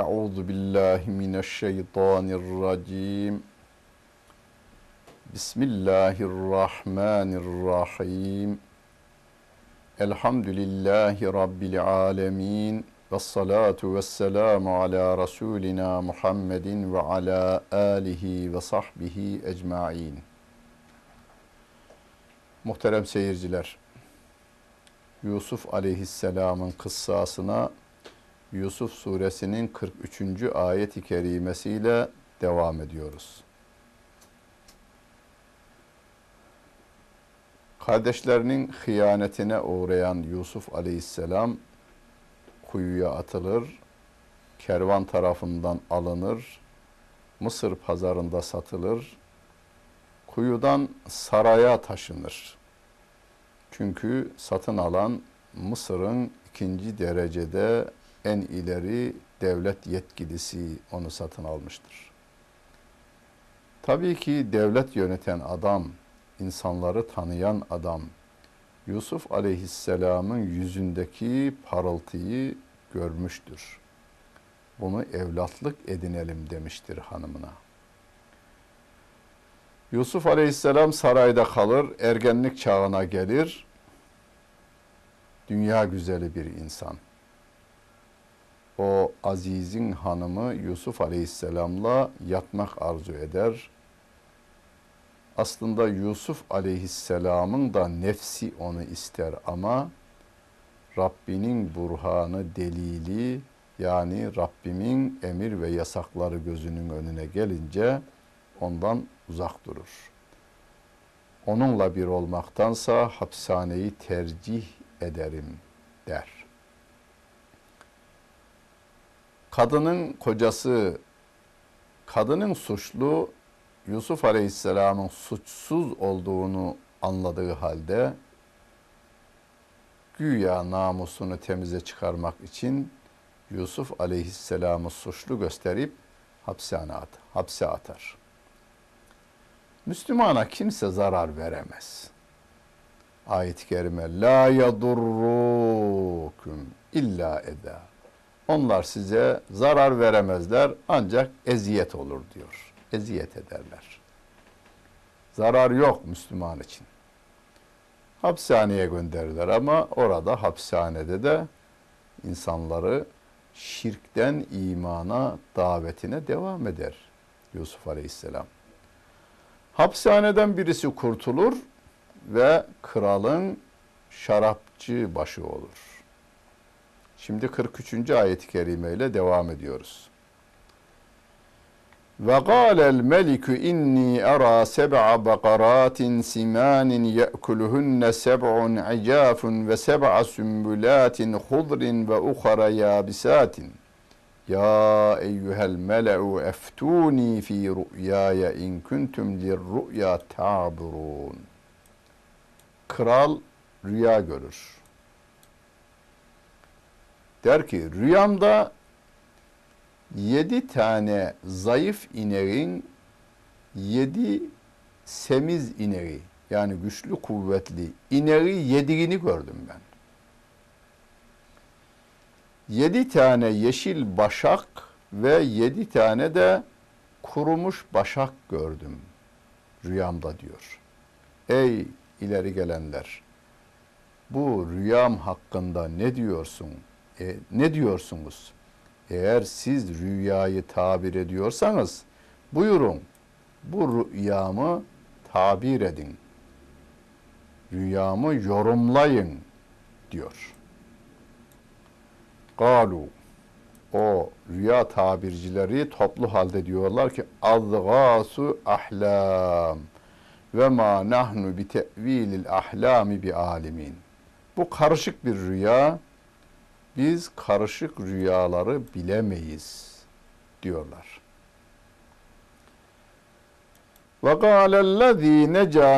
Euzu billahi mineşşeytanirracim. Bismillahirrahmanirrahim. Elhamdülillahi Rabbil alemin. Ve salatu ve selamu ala Resulina Muhammedin ve ala alihi ve sahbihi ecmain. Muhterem seyirciler, Yusuf aleyhisselamın kıssasına Yusuf suresinin 43. ayet-i kerimesiyle devam ediyoruz. Kardeşlerinin hıyanetine uğrayan Yusuf aleyhisselam kuyuya atılır, kervan tarafından alınır, Mısır pazarında satılır, kuyudan saraya taşınır. Çünkü satın alan Mısır'ın ikinci derecede en ileri devlet yetkilisi onu satın almıştır. Tabii ki devlet yöneten adam, insanları tanıyan adam, Yusuf aleyhisselamın yüzündeki parıltıyı görmüştür. Bunu evlatlık edinelim demiştir hanımına. Yusuf aleyhisselam sarayda kalır, ergenlik çağına gelir. Dünya güzeli bir insan. O Aziz'in hanımı Yusuf aleyhisselamla yatmak arzu eder. Aslında Yusuf aleyhisselamın da nefsi onu ister ama Rabbinin burhanı, delili yani Rabbimin emir ve yasakları gözünün önüne gelince ondan uzak durur. Onunla bir olmaktansa hapishaneyi tercih ederim der. Kadının kocası, kadının suçlu Yusuf Aleyhisselam'ın suçsuz olduğunu anladığı halde güya namusunu temize çıkarmak için Yusuf Aleyhisselam'ı suçlu gösterip hapishane at, hapse atar. Müslümana kimse zarar veremez. Ayet-i kerime la yadurrukum illa eda. Onlar size zarar veremezler ancak eziyet olur diyor. Eziyet ederler. Zarar yok Müslüman için. Hapishaneye gönderirler ama orada hapishanede de insanları şirkten imana davetine devam eder Yusuf Aleyhisselam. Hapishaneden birisi kurtulur ve kralın şarapçı başı olur. Şimdi 43. ayet-i kerime ile devam ediyoruz. Ve gâlel melikü inni ara seb'a bakaratin simanin ye'kuluhunne seb'un icafun ve seb'a sümbülatin hudrin ve ukhara yabisatin. Ya eyyuhel mele'u eftuni fi ru'yaya in kuntum lirru'ya ta'burun. Kral rüya görür. Der ki rüyamda yedi tane zayıf ineğin yedi semiz ineği yani güçlü kuvvetli ineği yediğini gördüm ben. Yedi tane yeşil başak ve yedi tane de kurumuş başak gördüm rüyamda diyor. Ey ileri gelenler bu rüyam hakkında ne diyorsun? E, ne diyorsunuz? Eğer siz rüyayı tabir ediyorsanız buyurun bu rüyamı tabir edin. Rüyamı yorumlayın diyor. Galu o rüya tabircileri toplu halde diyorlar ki azgasu ahlam ve ma nahnu bi tevilil ahlami bi alimin. Bu karışık bir rüya. Biz karışık rüyaları bilemeyiz diyorlar.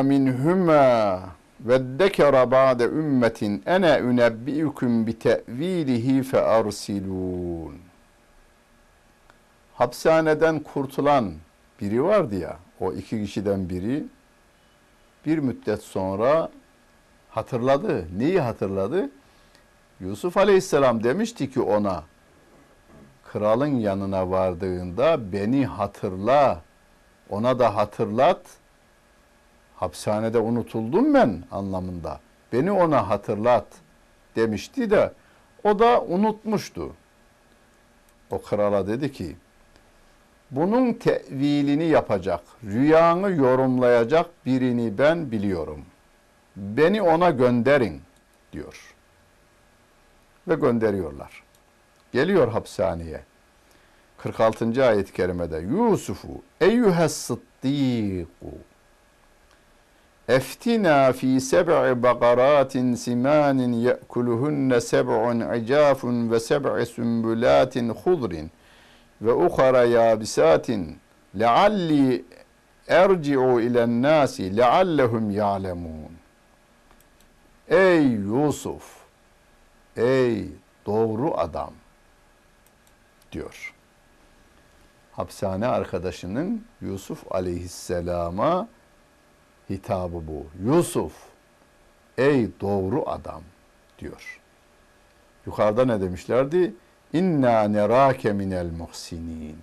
Minhumâ ve dekara ba'de ümmetin ene ünebbi'ukum bi te'vilihi fe arsilun. Hapishaneden kurtulan biri vardı ya, o iki kişiden biri bir müddet sonra hatırladı. Neyi hatırladı? Yusuf Aleyhisselam demişti ki ona, kralın yanına vardığında beni hatırla, ona da hatırlat. Hapishanede unutuldum ben anlamında. Beni ona hatırlat demişti de o da unutmuştu. O krala dedi ki, bunun tevilini yapacak, rüyanı yorumlayacak birini ben biliyorum. Beni ona gönderin diyor. Ve gönderiyorlar. Geliyor hapishaneye. 46. ayet-i kerimede Yusufu eyyühes sıddiku eftina fi seb'i bakaratin simanin ye'kuluhunne seb'un icafun ve seb'i sümbülatin hudrin ve ukhara yabisatin lealli erci'u ilen nasi leallehum ya'lemun. Ey Yusuf, ey doğru adam diyor. Hapishane arkadaşının Yusuf aleyhisselama hitabı bu. Yusuf, ey doğru adam diyor. Yukarıda ne demişlerdi? İnna nerake minel muhsinin.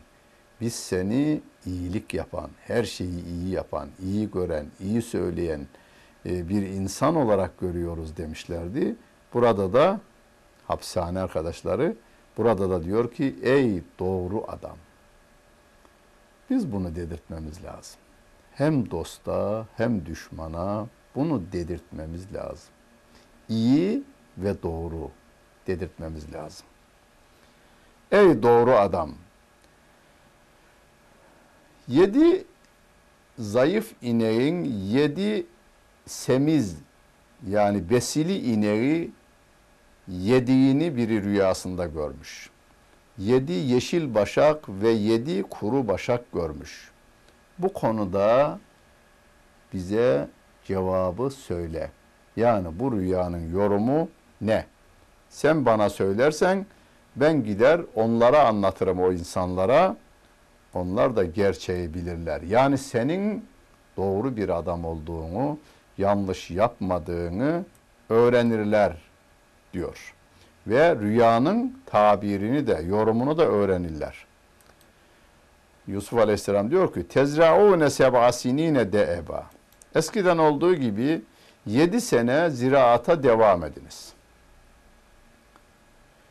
Biz seni iyilik yapan, her şeyi iyi yapan, iyi gören, iyi söyleyen e, bir insan olarak görüyoruz demişlerdi. Burada da hapishane arkadaşları burada da diyor ki ey doğru adam. Biz bunu dedirtmemiz lazım. Hem dosta hem düşmana bunu dedirtmemiz lazım. İyi ve doğru dedirtmemiz lazım. Ey doğru adam. Yedi zayıf ineğin yedi semiz yani besili ineği yediğini biri rüyasında görmüş. Yedi yeşil başak ve yedi kuru başak görmüş. Bu konuda bize cevabı söyle. Yani bu rüyanın yorumu ne? Sen bana söylersen ben gider onlara anlatırım o insanlara. Onlar da gerçeği bilirler. Yani senin doğru bir adam olduğunu, yanlış yapmadığını öğrenirler diyor. Ve rüyanın tabirini de, yorumunu da öğrenirler. Yusuf Aleyhisselam diyor ki tezraune seb'a sinine deeba. Eskiden olduğu gibi yedi sene ziraata devam ediniz.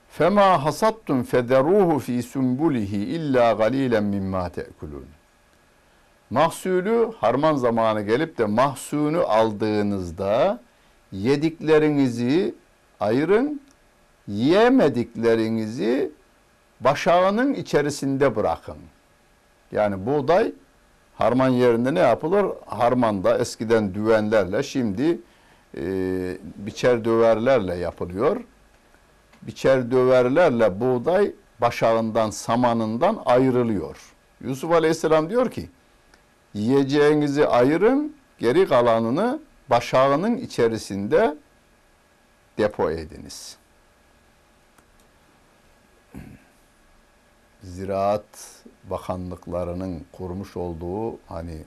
Fema hasattum federuhu fi sumbulihi illa galilen mimma te'kulun. Mahsulü harman zamanı gelip de mahsunu aldığınızda yediklerinizi ayırın, yiyemediklerinizi başağının içerisinde bırakın. Yani buğday harman yerinde ne yapılır? Harmanda eskiden düvenlerle şimdi e, biçer döverlerle yapılıyor. Biçer döverlerle buğday başağından, samanından ayrılıyor. Yusuf Aleyhisselam diyor ki, yiyeceğinizi ayırın, geri kalanını başağının içerisinde depo ediniz. Ziraat bakanlıklarının kurmuş olduğu hani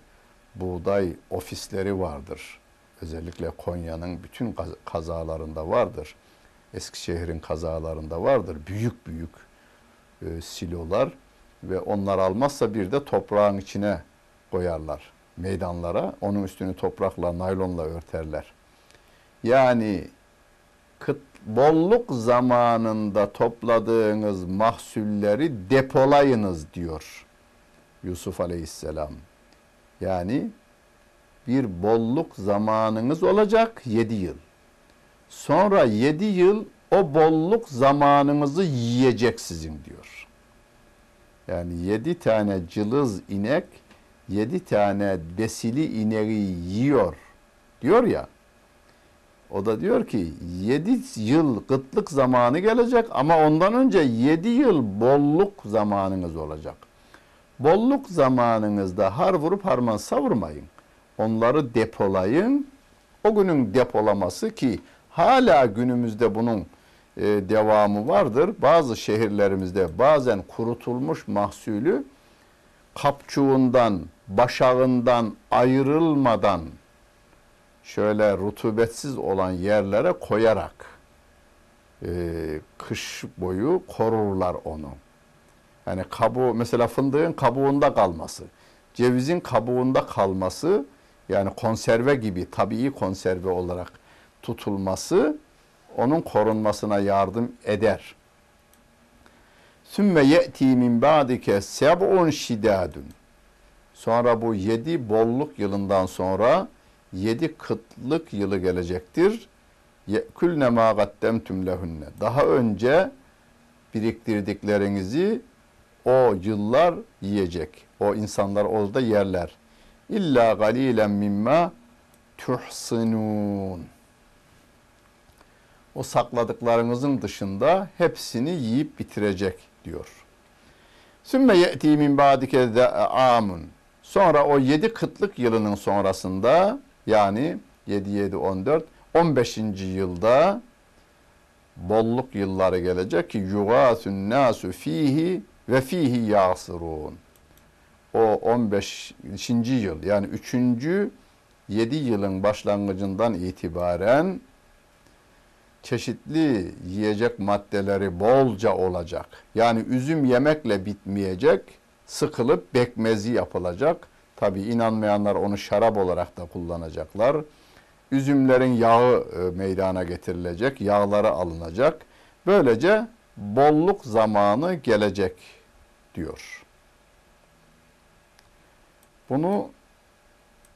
buğday ofisleri vardır. Özellikle Konya'nın bütün kazalarında vardır. Eskişehir'in kazalarında vardır. Büyük büyük e, silolar ve onlar almazsa bir de toprağın içine koyarlar meydanlara. Onun üstünü toprakla, naylonla örterler. Yani kıt, bolluk zamanında topladığınız mahsulleri depolayınız diyor Yusuf Aleyhisselam. Yani bir bolluk zamanınız olacak yedi yıl. Sonra yedi yıl o bolluk zamanınızı yiyecek sizin diyor. Yani yedi tane cılız inek yedi tane besili ineği yiyor diyor ya. O da diyor ki yedi yıl kıtlık zamanı gelecek ama ondan önce yedi yıl bolluk zamanınız olacak. Bolluk zamanınızda har vurup harman savurmayın. Onları depolayın. O günün depolaması ki hala günümüzde bunun e, devamı vardır. Bazı şehirlerimizde bazen kurutulmuş mahsulü kapçuğundan, başağından ayrılmadan şöyle rutubetsiz olan yerlere koyarak e, kış boyu korurlar onu. Yani kabuğu mesela fındığın kabuğunda kalması, cevizin kabuğunda kalması yani konserve gibi tabii konserve olarak tutulması onun korunmasına yardım eder. Sümme ye'ti min ba'dike seb'un şidadun. Sonra bu yedi bolluk yılından sonra yedi kıtlık yılı gelecektir. Ye'kulne ma gaddemtum lehunne. Daha önce biriktirdiklerinizi o yıllar yiyecek. O insanlar orada yerler. İlla galilen mimma tuhsinun. O sakladıklarınızın dışında hepsini yiyip bitirecek diyor. Sümme ye'ti min ba'dike amun. Sonra o yedi kıtlık yılının sonrasında yani 7 7 14 15. yılda bolluk yılları gelecek ki yugasun nasu fihi ve fihi yasırun. O 15. yıl yani 3. 7 yılın başlangıcından itibaren çeşitli yiyecek maddeleri bolca olacak. Yani üzüm yemekle bitmeyecek, sıkılıp bekmezi yapılacak. Tabi inanmayanlar onu şarap olarak da kullanacaklar. Üzümlerin yağı e, meydana getirilecek, yağları alınacak. Böylece bolluk zamanı gelecek diyor. Bunu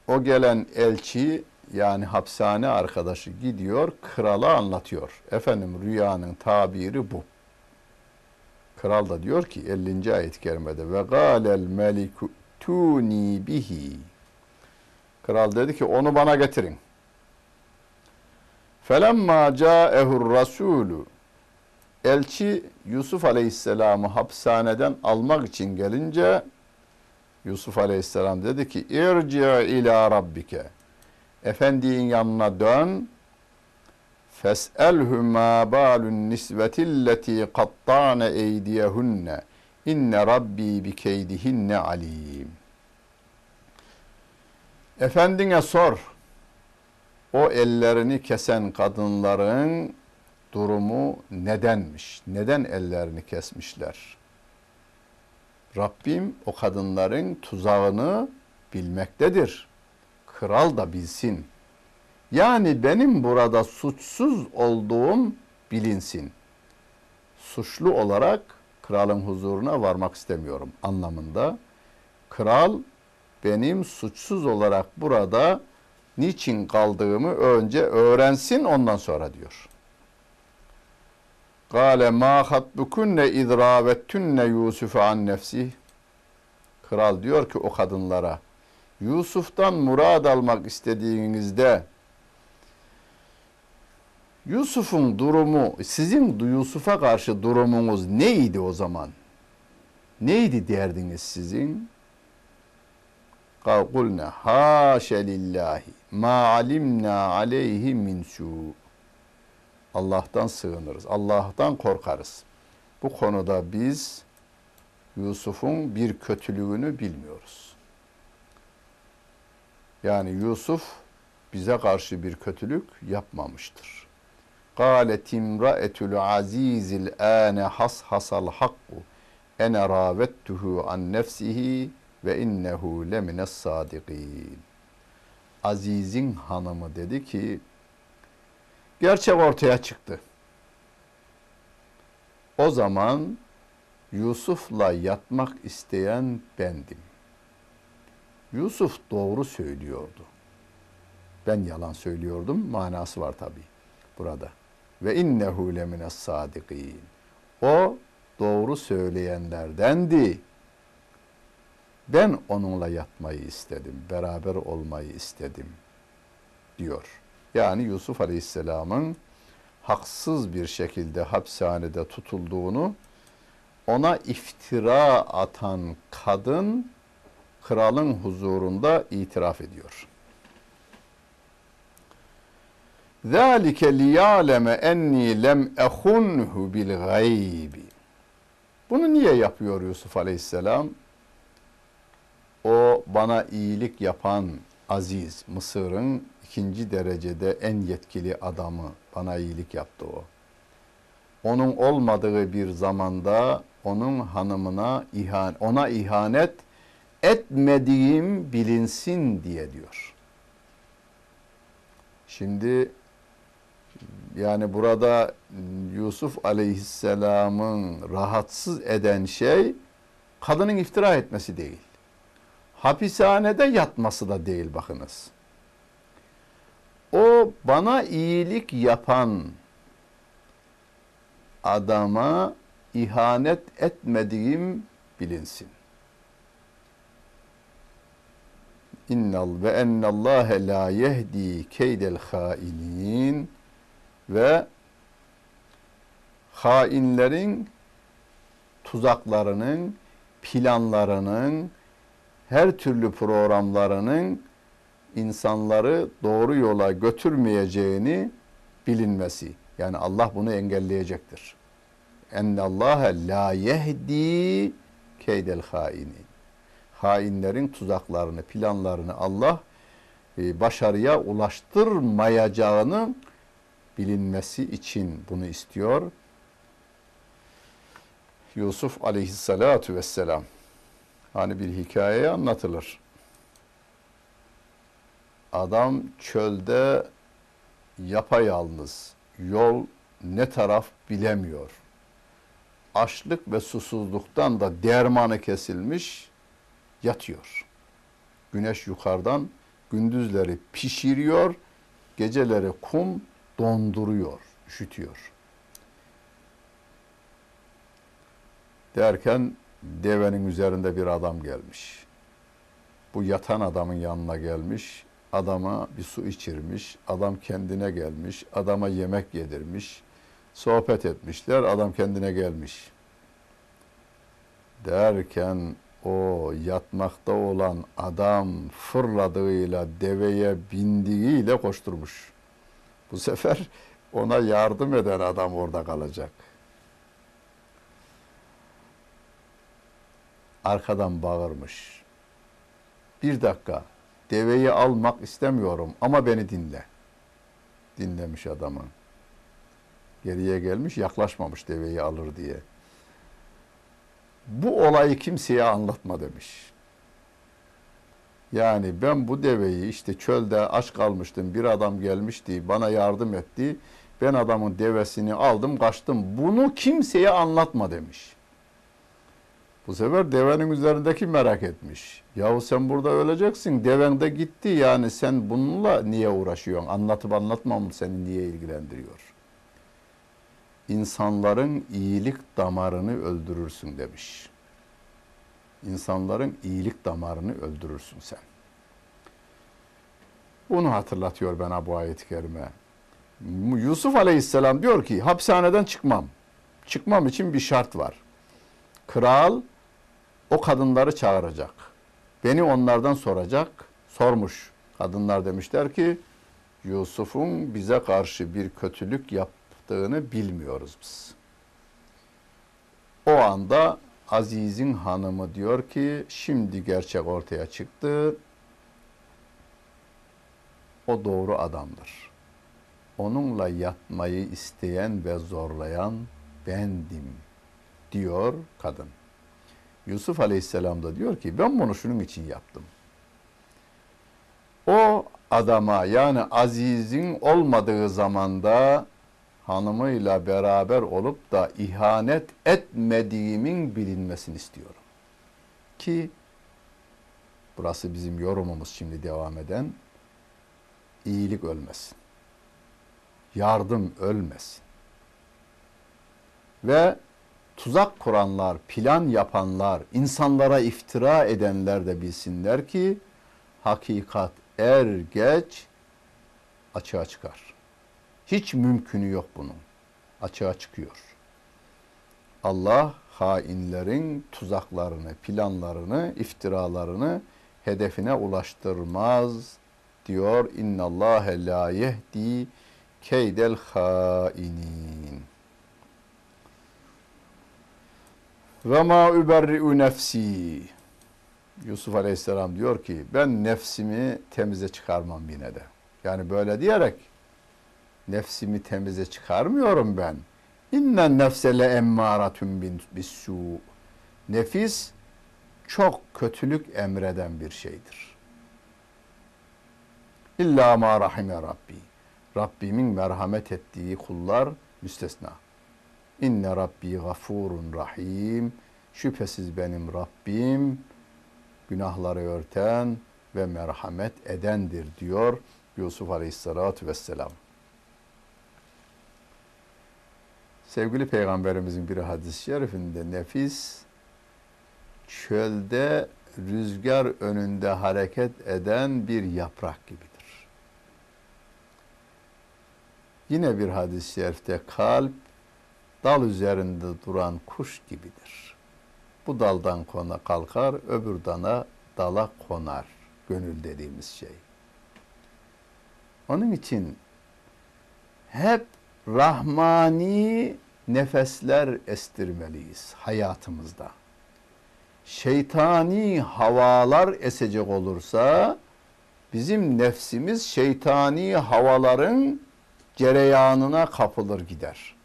o gelen elçi yani hapishane arkadaşı gidiyor krala anlatıyor. Efendim rüyanın tabiri bu. Kral da diyor ki 50. ayet-i kerimede ve galel meliku tuni bihi. Kral dedi ki onu bana getirin. Felemma ca'ehur rasulü Elçi Yusuf Aleyhisselam'ı hapishaneden almak için gelince Yusuf Aleyhisselam dedi ki irci ila rabbike Efendinin yanına dön fes'elhu ma balun nisvetilleti kattane eydiyehunne inne rabbi bi keydihinne alim Efendine sor o ellerini kesen kadınların durumu nedenmiş? Neden ellerini kesmişler? Rabbim o kadınların tuzağını bilmektedir. Kral da bilsin. Yani benim burada suçsuz olduğum bilinsin. Suçlu olarak kralın huzuruna varmak istemiyorum anlamında. Kral benim suçsuz olarak burada niçin kaldığımı önce öğrensin ondan sonra diyor. Kale ma hatbukunne idravettunne Yusuf'u an nefsi. Kral diyor ki o kadınlara Yusuf'tan murad almak istediğinizde Yusuf'un durumu, sizin Yusuf'a karşı durumunuz neydi o zaman? Neydi derdiniz sizin? Kulne haşe lillahi ma alimna aleyhi min su. Allah'tan sığınırız. Allah'tan korkarız. Bu konuda biz Yusuf'un bir kötülüğünü bilmiyoruz. Yani Yusuf bize karşı bir kötülük yapmamıştır. İmra'etul azizil ane has hasal hakku ene ravettuhu an nefsihi ve innehu sadikin. Aziz'in hanımı dedi ki gerçek ortaya çıktı. O zaman Yusuf'la yatmak isteyen bendim. Yusuf doğru söylüyordu. Ben yalan söylüyordum. Manası var tabi burada. Ve innehu lemines sadikin. O doğru söyleyenlerdendi. Ben onunla yatmayı istedim, beraber olmayı istedim diyor. Yani Yusuf Aleyhisselam'ın haksız bir şekilde hapishanede tutulduğunu ona iftira atan kadın kralın huzurunda itiraf ediyor. Zalike liyaleme enni lem ehunhu bil gaybi. Bunu niye yapıyor Yusuf Aleyhisselam? O bana iyilik yapan Aziz, Mısır'ın ikinci derecede en yetkili adamı bana iyilik yaptı o. Onun olmadığı bir zamanda onun hanımına ihan ona ihanet etmediğim bilinsin diye diyor. Şimdi yani burada Yusuf Aleyhisselam'ın rahatsız eden şey kadının iftira etmesi değil. Hapishanede yatması da değil bakınız. O bana iyilik yapan adama ihanet etmediğim bilinsin. İnnal ve ennallâhe la yehdi keydel hainin ve hainlerin tuzaklarının, planlarının, her türlü programlarının insanları doğru yola götürmeyeceğini bilinmesi. Yani Allah bunu engelleyecektir. Enne Allah la yehdi keydel haini. Hainlerin tuzaklarını, planlarını Allah e, başarıya ulaştırmayacağını bilinmesi için bunu istiyor. Yusuf aleyhissalatu vesselam. Hani bir hikaye anlatılır. Adam çölde yapayalnız, yol ne taraf bilemiyor. Açlık ve susuzluktan da dermanı kesilmiş, yatıyor. Güneş yukarıdan gündüzleri pişiriyor, geceleri kum donduruyor, üşütüyor. Derken devenin üzerinde bir adam gelmiş. Bu yatan adamın yanına gelmiş. Adama bir su içirmiş. Adam kendine gelmiş. Adama yemek yedirmiş. Sohbet etmişler. Adam kendine gelmiş. Derken o yatmakta olan adam fırladığıyla deveye bindiğiyle koşturmuş. Bu sefer ona yardım eden adam orada kalacak. Arkadan bağırmış. Bir dakika, deveyi almak istemiyorum ama beni dinle. Dinlemiş adamı. Geriye gelmiş, yaklaşmamış deveyi alır diye. Bu olayı kimseye anlatma demiş. Yani ben bu deveyi işte çölde aç kalmıştım. Bir adam gelmişti, bana yardım etti. Ben adamın devesini aldım, kaçtım. Bunu kimseye anlatma demiş. Bu sefer devenin üzerindeki merak etmiş. Yahu sen burada öleceksin. Deven de gitti. Yani sen bununla niye uğraşıyorsun? Anlatıp anlatmam seni niye ilgilendiriyor? İnsanların iyilik damarını öldürürsün demiş. İnsanların iyilik damarını öldürürsün sen. Bunu hatırlatıyor bana bu ayet-i kerime. Yusuf Aleyhisselam diyor ki hapishaneden çıkmam. Çıkmam için bir şart var. Kral o kadınları çağıracak. Beni onlardan soracak. Sormuş. Kadınlar demişler ki Yusuf'un bize karşı bir kötülük yaptığını bilmiyoruz biz. O anda Aziz'in hanımı diyor ki şimdi gerçek ortaya çıktı. O doğru adamdır. Onunla yatmayı isteyen ve zorlayan bendim diyor kadın. Yusuf Aleyhisselam da diyor ki ben bunu şunun için yaptım. O adama yani Aziz'in olmadığı zamanda hanımıyla beraber olup da ihanet etmediğimin bilinmesini istiyorum. Ki burası bizim yorumumuz şimdi devam eden iyilik ölmesin. Yardım ölmesin. Ve tuzak kuranlar, plan yapanlar, insanlara iftira edenler de bilsinler ki hakikat er geç açığa çıkar. Hiç mümkünü yok bunun. Açığa çıkıyor. Allah hainlerin tuzaklarını, planlarını, iftiralarını hedefine ulaştırmaz diyor. İnnallâhe la yehdi keydel hainin. Ve ma überri'u nefsi. Yusuf Aleyhisselam diyor ki ben nefsimi temize çıkarmam yine de. Yani böyle diyerek nefsimi temize çıkarmıyorum ben. İnnen nefse le emmâratun bis Nefis çok kötülük emreden bir şeydir. İlla ma rahime Rabbi. Rabbimin merhamet ettiği kullar müstesna. İnne Rabbi gafurun rahim. Şüphesiz benim Rabbim günahları örten ve merhamet edendir diyor Yusuf Aleyhisselatü Vesselam. Sevgili Peygamberimizin bir hadis-i şerifinde nefis çölde rüzgar önünde hareket eden bir yaprak gibidir. Yine bir hadis-i şerifte kalp dal üzerinde duran kuş gibidir. Bu daldan kona kalkar, öbür dana dala konar. Gönül dediğimiz şey. Onun için hep rahmani nefesler estirmeliyiz hayatımızda. Şeytani havalar esecek olursa bizim nefsimiz şeytani havaların cereyanına kapılır gider.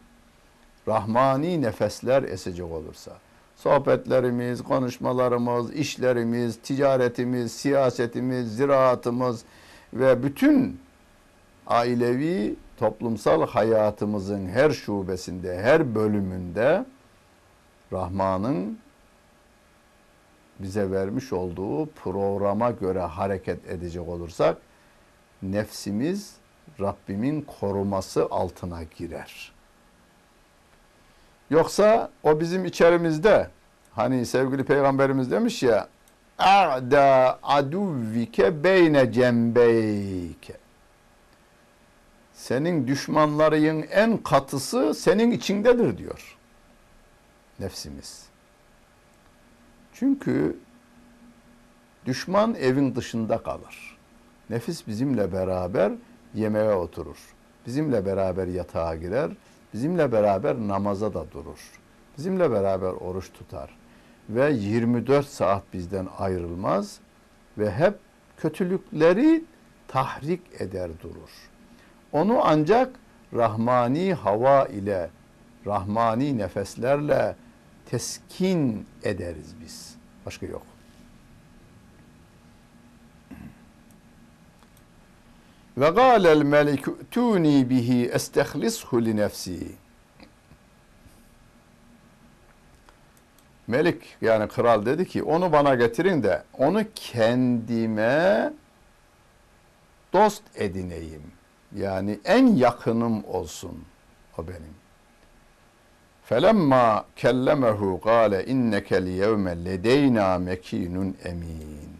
Rahmani nefesler esecek olursa sohbetlerimiz, konuşmalarımız, işlerimiz, ticaretimiz, siyasetimiz, ziraatımız ve bütün ailevi toplumsal hayatımızın her şubesinde, her bölümünde Rahman'ın bize vermiş olduğu programa göre hareket edecek olursak nefsimiz Rabbimin koruması altına girer. Yoksa o bizim içerimizde hani sevgili peygamberimiz demiş ya a'da aduvvike beyne cembeyke senin düşmanların en katısı senin içindedir diyor nefsimiz. Çünkü düşman evin dışında kalır. Nefis bizimle beraber yemeğe oturur. Bizimle beraber yatağa girer. Bizimle beraber namaza da durur. Bizimle beraber oruç tutar. Ve 24 saat bizden ayrılmaz ve hep kötülükleri tahrik eder durur. Onu ancak rahmani hava ile, rahmani nefeslerle teskin ederiz biz. Başka yok. Ve gâlel melik tuni bihi estehlishu li nefsi. Melik yani kral dedi ki onu bana getirin de onu kendime dost edineyim. Yani en yakınım olsun o benim. Felemma kellemehu gâle inneke liyevme ledeyna mekinun emin.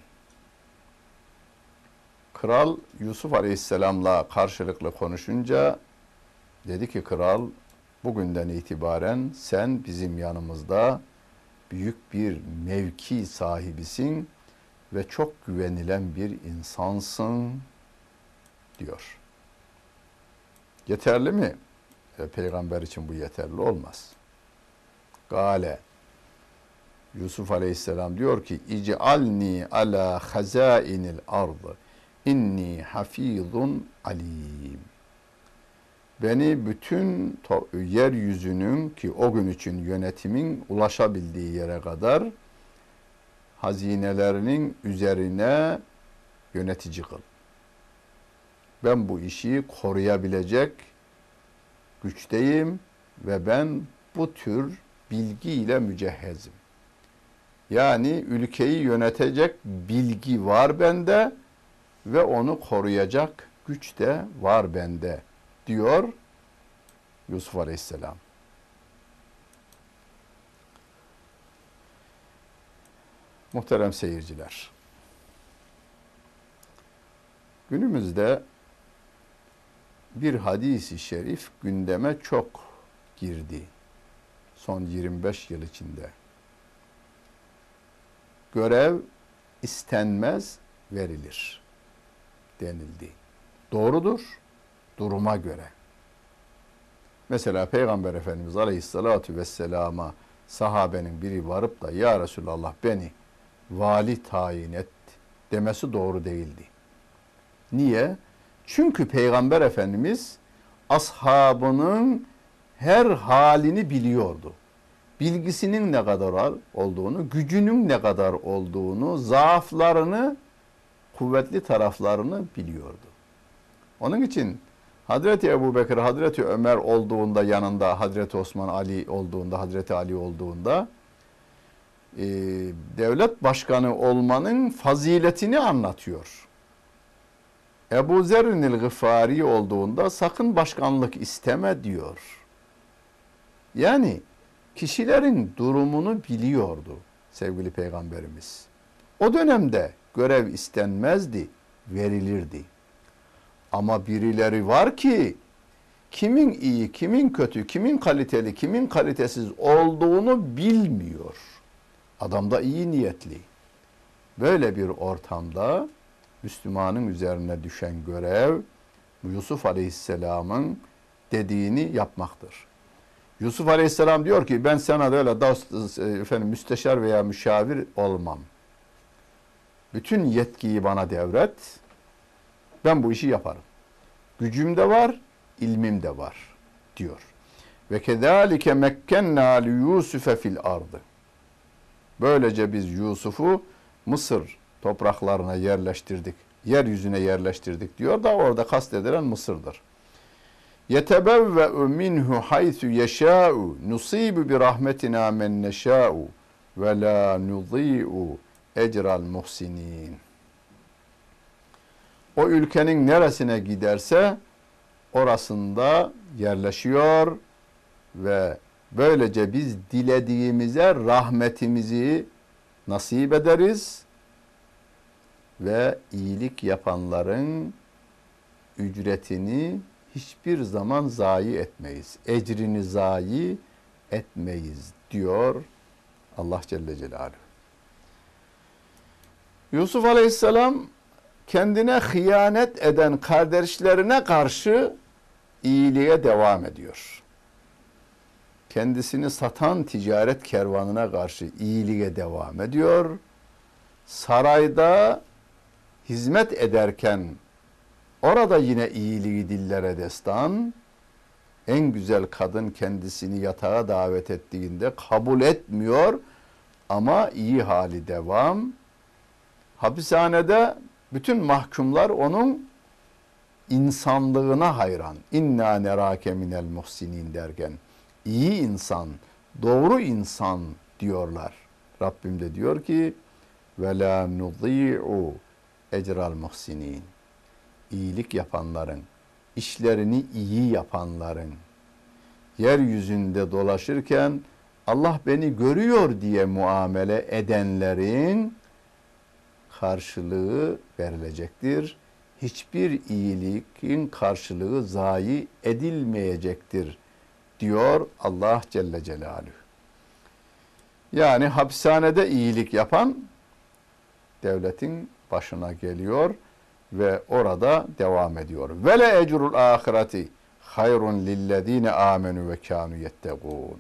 Kral Yusuf Aleyhisselam'la karşılıklı konuşunca dedi ki kral bugünden itibaren sen bizim yanımızda büyük bir mevki sahibisin ve çok güvenilen bir insansın diyor. Yeterli mi? E, peygamber için bu yeterli olmaz. Gale Yusuf Aleyhisselam diyor ki İc'alni ala hazainil ardı inni hafizun alim. Beni bütün yeryüzünün ki o gün için yönetimin ulaşabildiği yere kadar hazinelerinin üzerine yönetici kıl ben bu işi koruyabilecek güçteyim ve ben bu tür bilgiyle mücehhezim. Yani ülkeyi yönetecek bilgi var bende ve onu koruyacak güç de var bende diyor Yusuf Aleyhisselam. Muhterem seyirciler. Günümüzde bir hadisi şerif gündeme çok girdi. Son 25 yıl içinde. Görev istenmez verilir denildi. Doğrudur duruma göre. Mesela Peygamber Efendimiz Aleyhisselatü Vesselam'a sahabenin biri varıp da Ya Resulallah beni vali tayin et demesi doğru değildi. Niye? Çünkü Peygamber Efendimiz ashabının her halini biliyordu. Bilgisinin ne kadar olduğunu, gücünün ne kadar olduğunu, zaaflarını, kuvvetli taraflarını biliyordu. Onun için Hazreti Ebu Bekir, Hazreti Ömer olduğunda yanında, Hazreti Osman Ali olduğunda, Hazreti Ali olduğunda e, devlet başkanı olmanın faziletini anlatıyor. Ebu Zerrinil Gıfari olduğunda sakın başkanlık isteme diyor. Yani kişilerin durumunu biliyordu sevgili peygamberimiz. O dönemde görev istenmezdi, verilirdi. Ama birileri var ki kimin iyi, kimin kötü, kimin kaliteli, kimin kalitesiz olduğunu bilmiyor. Adam da iyi niyetli. Böyle bir ortamda Müslümanın üzerine düşen görev Yusuf Aleyhisselam'ın dediğini yapmaktır. Yusuf Aleyhisselam diyor ki ben sana öyle dost, efendim müsteşar veya müşavir olmam. Bütün yetkiyi bana devret. Ben bu işi yaparım. Gücüm de var, ilmim de var diyor. Ve kezalike mekkenna li Yusufe fil ardı. Böylece biz Yusuf'u Mısır topraklarına yerleştirdik. Yeryüzüne yerleştirdik diyor da orada kastedilen Mısır'dır. Yetebevve'u minhu haythu yeşâ'u nusibu bi rahmetina men neşâ'u ve la nudî'u ecral muhsinin. O ülkenin neresine giderse orasında yerleşiyor ve böylece biz dilediğimize rahmetimizi nasip ederiz ve iyilik yapanların ücretini hiçbir zaman zayi etmeyiz. Ecrini zayi etmeyiz diyor Allah Celle Celaluhu. Yusuf Aleyhisselam kendine hıyanet eden kardeşlerine karşı iyiliğe devam ediyor. Kendisini satan ticaret kervanına karşı iyiliğe devam ediyor. Sarayda hizmet ederken orada yine iyiliği dillere destan, en güzel kadın kendisini yatağa davet ettiğinde kabul etmiyor ama iyi hali devam. Hapishanede bütün mahkumlar onun insanlığına hayran. İnna nerake minel muhsinin derken iyi insan, doğru insan diyorlar. Rabbim de diyor ki ve la nudî'u ecral muhsinin. İyilik yapanların, işlerini iyi yapanların, yeryüzünde dolaşırken Allah beni görüyor diye muamele edenlerin karşılığı verilecektir. Hiçbir iyiliğin karşılığı zayi edilmeyecektir diyor Allah Celle Celaluhu. Yani hapishanede iyilik yapan devletin başına geliyor ve orada devam ediyor. Ve le ecrul ahireti hayrun lillezine amenu ve kanu yettegûn.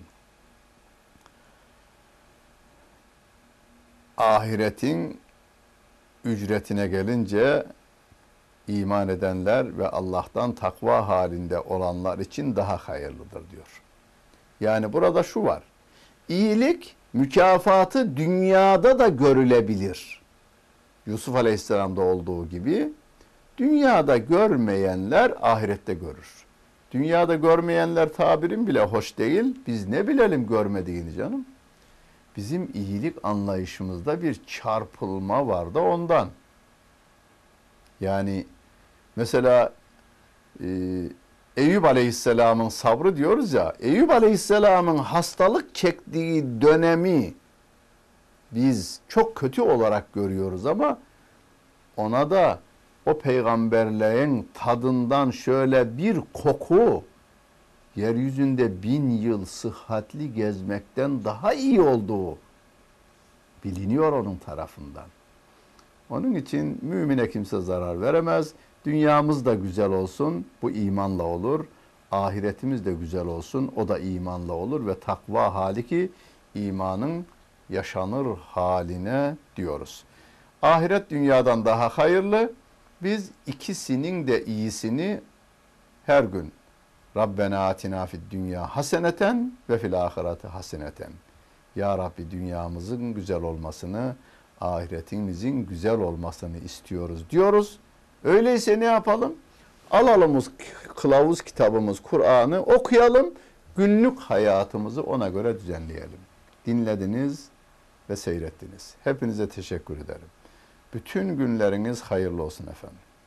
Ahiretin ücretine gelince iman edenler ve Allah'tan takva halinde olanlar için daha hayırlıdır diyor. Yani burada şu var. İyilik mükafatı dünyada da görülebilir. Yusuf Aleyhisselam'da olduğu gibi dünyada görmeyenler ahirette görür. Dünyada görmeyenler tabirin bile hoş değil. Biz ne bilelim görmediğini canım. Bizim iyilik anlayışımızda bir çarpılma var da ondan. Yani mesela e, Eyüp Aleyhisselam'ın sabrı diyoruz ya, Eyüp Aleyhisselam'ın hastalık çektiği dönemi biz çok kötü olarak görüyoruz ama ona da o peygamberlerin tadından şöyle bir koku yeryüzünde bin yıl sıhhatli gezmekten daha iyi olduğu biliniyor onun tarafından. Onun için mümine kimse zarar veremez. Dünyamız da güzel olsun, bu imanla olur. Ahiretimiz de güzel olsun, o da imanla olur ve takva hali ki imanın yaşanır haline diyoruz. Ahiret dünyadan daha hayırlı. Biz ikisinin de iyisini her gün Rabbena atina fid dünya haseneten ve fil ahireti haseneten. Ya Rabbi dünyamızın güzel olmasını, ahiretimizin güzel olmasını istiyoruz diyoruz. Öyleyse ne yapalım? Alalım kılavuz kitabımız Kur'an'ı okuyalım. Günlük hayatımızı ona göre düzenleyelim. Dinlediniz ve seyrettiniz. Hepinize teşekkür ederim. Bütün günleriniz hayırlı olsun efendim.